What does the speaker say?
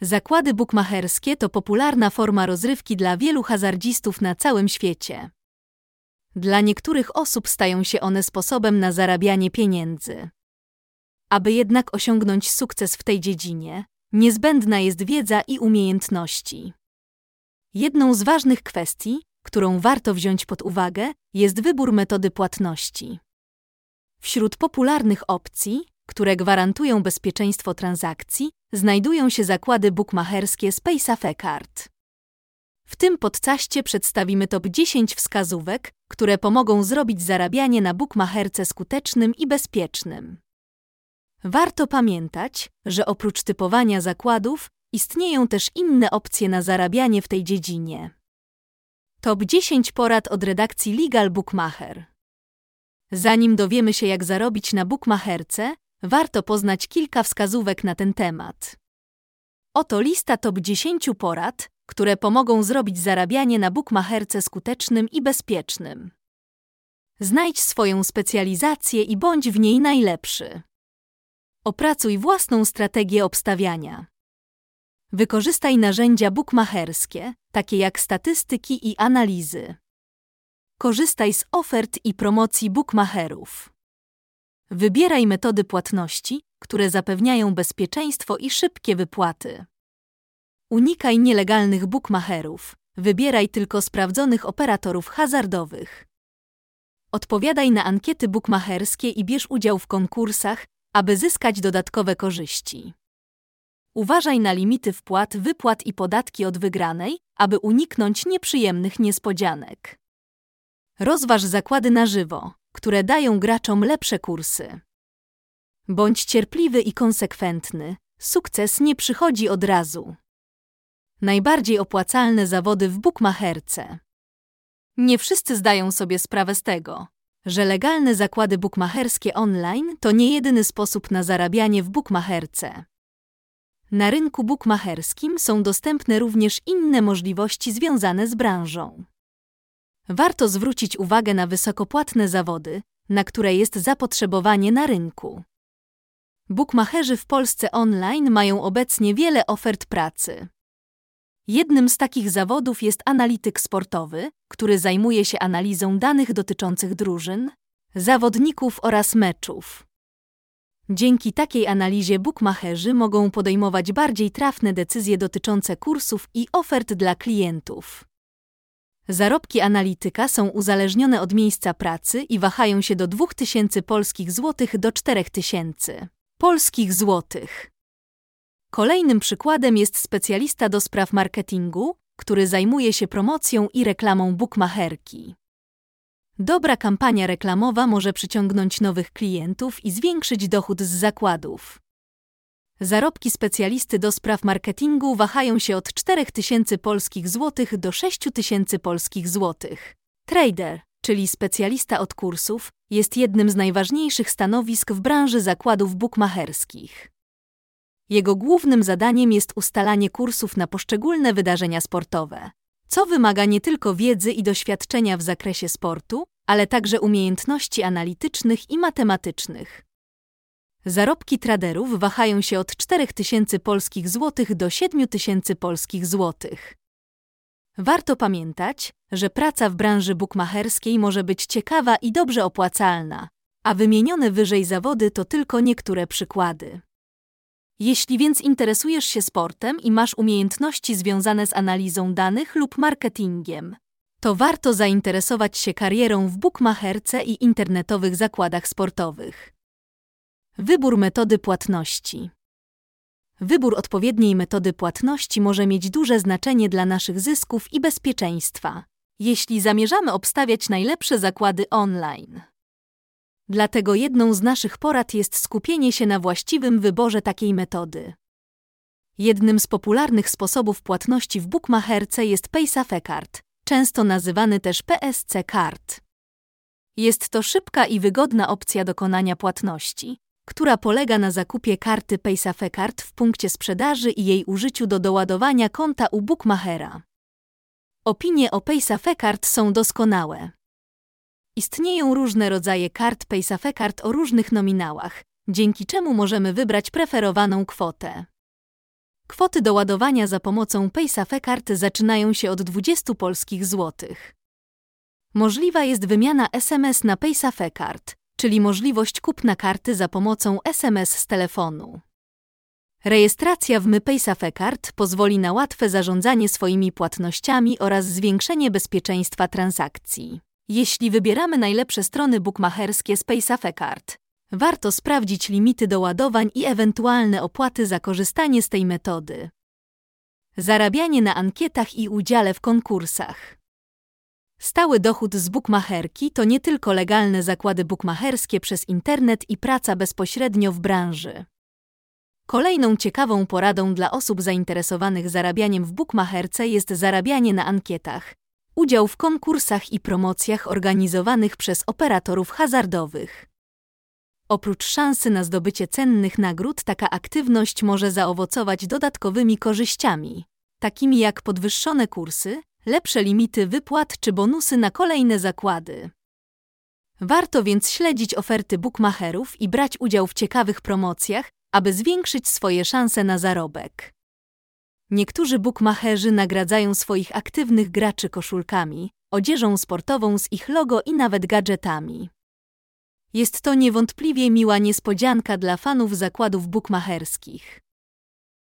Zakłady bukmacherskie to popularna forma rozrywki dla wielu hazardzistów na całym świecie. Dla niektórych osób stają się one sposobem na zarabianie pieniędzy. Aby jednak osiągnąć sukces w tej dziedzinie, niezbędna jest wiedza i umiejętności. Jedną z ważnych kwestii, którą warto wziąć pod uwagę, jest wybór metody płatności. Wśród popularnych opcji, które gwarantują bezpieczeństwo transakcji, znajdują się zakłady bukmacherskie z PaySafeCard. W tym podcaście przedstawimy top 10 wskazówek, które pomogą zrobić zarabianie na bukmacherce skutecznym i bezpiecznym. Warto pamiętać, że oprócz typowania zakładów istnieją też inne opcje na zarabianie w tej dziedzinie. Top 10 porad od redakcji Legal Bookmacher. Zanim dowiemy się, jak zarobić na bookmacherce, warto poznać kilka wskazówek na ten temat. Oto lista top 10 porad, które pomogą zrobić zarabianie na bookmacherce skutecznym i bezpiecznym. Znajdź swoją specjalizację i bądź w niej najlepszy. Opracuj własną strategię obstawiania. Wykorzystaj narzędzia bookmacherskie, takie jak statystyki i analizy. Korzystaj z ofert i promocji bookmacherów. Wybieraj metody płatności, które zapewniają bezpieczeństwo i szybkie wypłaty. Unikaj nielegalnych bookmacherów. Wybieraj tylko sprawdzonych operatorów hazardowych. Odpowiadaj na ankiety bookmacherskie i bierz udział w konkursach, aby zyskać dodatkowe korzyści. Uważaj na limity wpłat, wypłat i podatki od wygranej, aby uniknąć nieprzyjemnych niespodzianek. Rozważ zakłady na żywo, które dają graczom lepsze kursy. Bądź cierpliwy i konsekwentny. Sukces nie przychodzi od razu. Najbardziej opłacalne zawody w bukmacherce. Nie wszyscy zdają sobie sprawę z tego, że legalne zakłady bukmacherskie online to nie jedyny sposób na zarabianie w bukmacherce. Na rynku bukmacherskim są dostępne również inne możliwości związane z branżą. Warto zwrócić uwagę na wysokopłatne zawody, na które jest zapotrzebowanie na rynku. Bukmacherzy w Polsce online mają obecnie wiele ofert pracy. Jednym z takich zawodów jest analityk sportowy, który zajmuje się analizą danych dotyczących drużyn, zawodników oraz meczów. Dzięki takiej analizie bukmacherzy mogą podejmować bardziej trafne decyzje dotyczące kursów i ofert dla klientów. Zarobki analityka są uzależnione od miejsca pracy i wahają się do 2000 polskich złotych do 4000 polskich złotych. Kolejnym przykładem jest specjalista do spraw marketingu, który zajmuje się promocją i reklamą bookmacherki. Dobra kampania reklamowa może przyciągnąć nowych klientów i zwiększyć dochód z zakładów. Zarobki specjalisty do spraw marketingu wahają się od 4000 polskich złotych do 6000 polskich złotych. Trader, czyli specjalista od kursów, jest jednym z najważniejszych stanowisk w branży zakładów bukmacherskich. Jego głównym zadaniem jest ustalanie kursów na poszczególne wydarzenia sportowe, co wymaga nie tylko wiedzy i doświadczenia w zakresie sportu, ale także umiejętności analitycznych i matematycznych. Zarobki traderów wahają się od 4000 polskich złotych do 7000 polskich złotych. Warto pamiętać, że praca w branży bukmacherskiej może być ciekawa i dobrze opłacalna, a wymienione wyżej zawody to tylko niektóre przykłady. Jeśli więc interesujesz się sportem i masz umiejętności związane z analizą danych lub marketingiem, to warto zainteresować się karierą w bukmacherce i internetowych zakładach sportowych. Wybór metody płatności. Wybór odpowiedniej metody płatności może mieć duże znaczenie dla naszych zysków i bezpieczeństwa, jeśli zamierzamy obstawiać najlepsze zakłady online. Dlatego jedną z naszych porad jest skupienie się na właściwym wyborze takiej metody. Jednym z popularnych sposobów płatności w bookmacherce jest PaySafeCard, często nazywany też PSC Card. Jest to szybka i wygodna opcja dokonania płatności, która polega na zakupie karty PaySafeCard w punkcie sprzedaży i jej użyciu do doładowania konta u bookmachera. Opinie o PaySafeCard są doskonałe. Istnieją różne rodzaje kart PaySafeCard o różnych nominałach, dzięki czemu możemy wybrać preferowaną kwotę. Kwoty do ładowania za pomocą PaySafe kart zaczynają się od 20 polskich złotych. Możliwa jest wymiana SMS na PaySafe kart, czyli możliwość kupna karty za pomocą SMS z telefonu. Rejestracja w MyPaySafe Card pozwoli na łatwe zarządzanie swoimi płatnościami oraz zwiększenie bezpieczeństwa transakcji. Jeśli wybieramy najlepsze strony bukmacherskie z PaySafe Card, warto sprawdzić limity doładowań i ewentualne opłaty za korzystanie z tej metody. Zarabianie na ankietach i udziale w konkursach. Stały dochód z bukmacherki to nie tylko legalne zakłady bukmacherskie przez internet i praca bezpośrednio w branży. Kolejną ciekawą poradą dla osób zainteresowanych zarabianiem w bukmacherce jest zarabianie na ankietach, udział w konkursach i promocjach organizowanych przez operatorów hazardowych. Oprócz szansy na zdobycie cennych nagród, taka aktywność może zaowocować dodatkowymi korzyściami, takimi jak podwyższone kursy, lepsze limity wypłat czy bonusy na kolejne zakłady. Warto więc śledzić oferty bookmacherów i brać udział w ciekawych promocjach, aby zwiększyć swoje szanse na zarobek. Niektórzy bookmacherzy nagradzają swoich aktywnych graczy koszulkami, odzieżą sportową z ich logo i nawet gadżetami. Jest to niewątpliwie miła niespodzianka dla fanów zakładów bookmacherskich.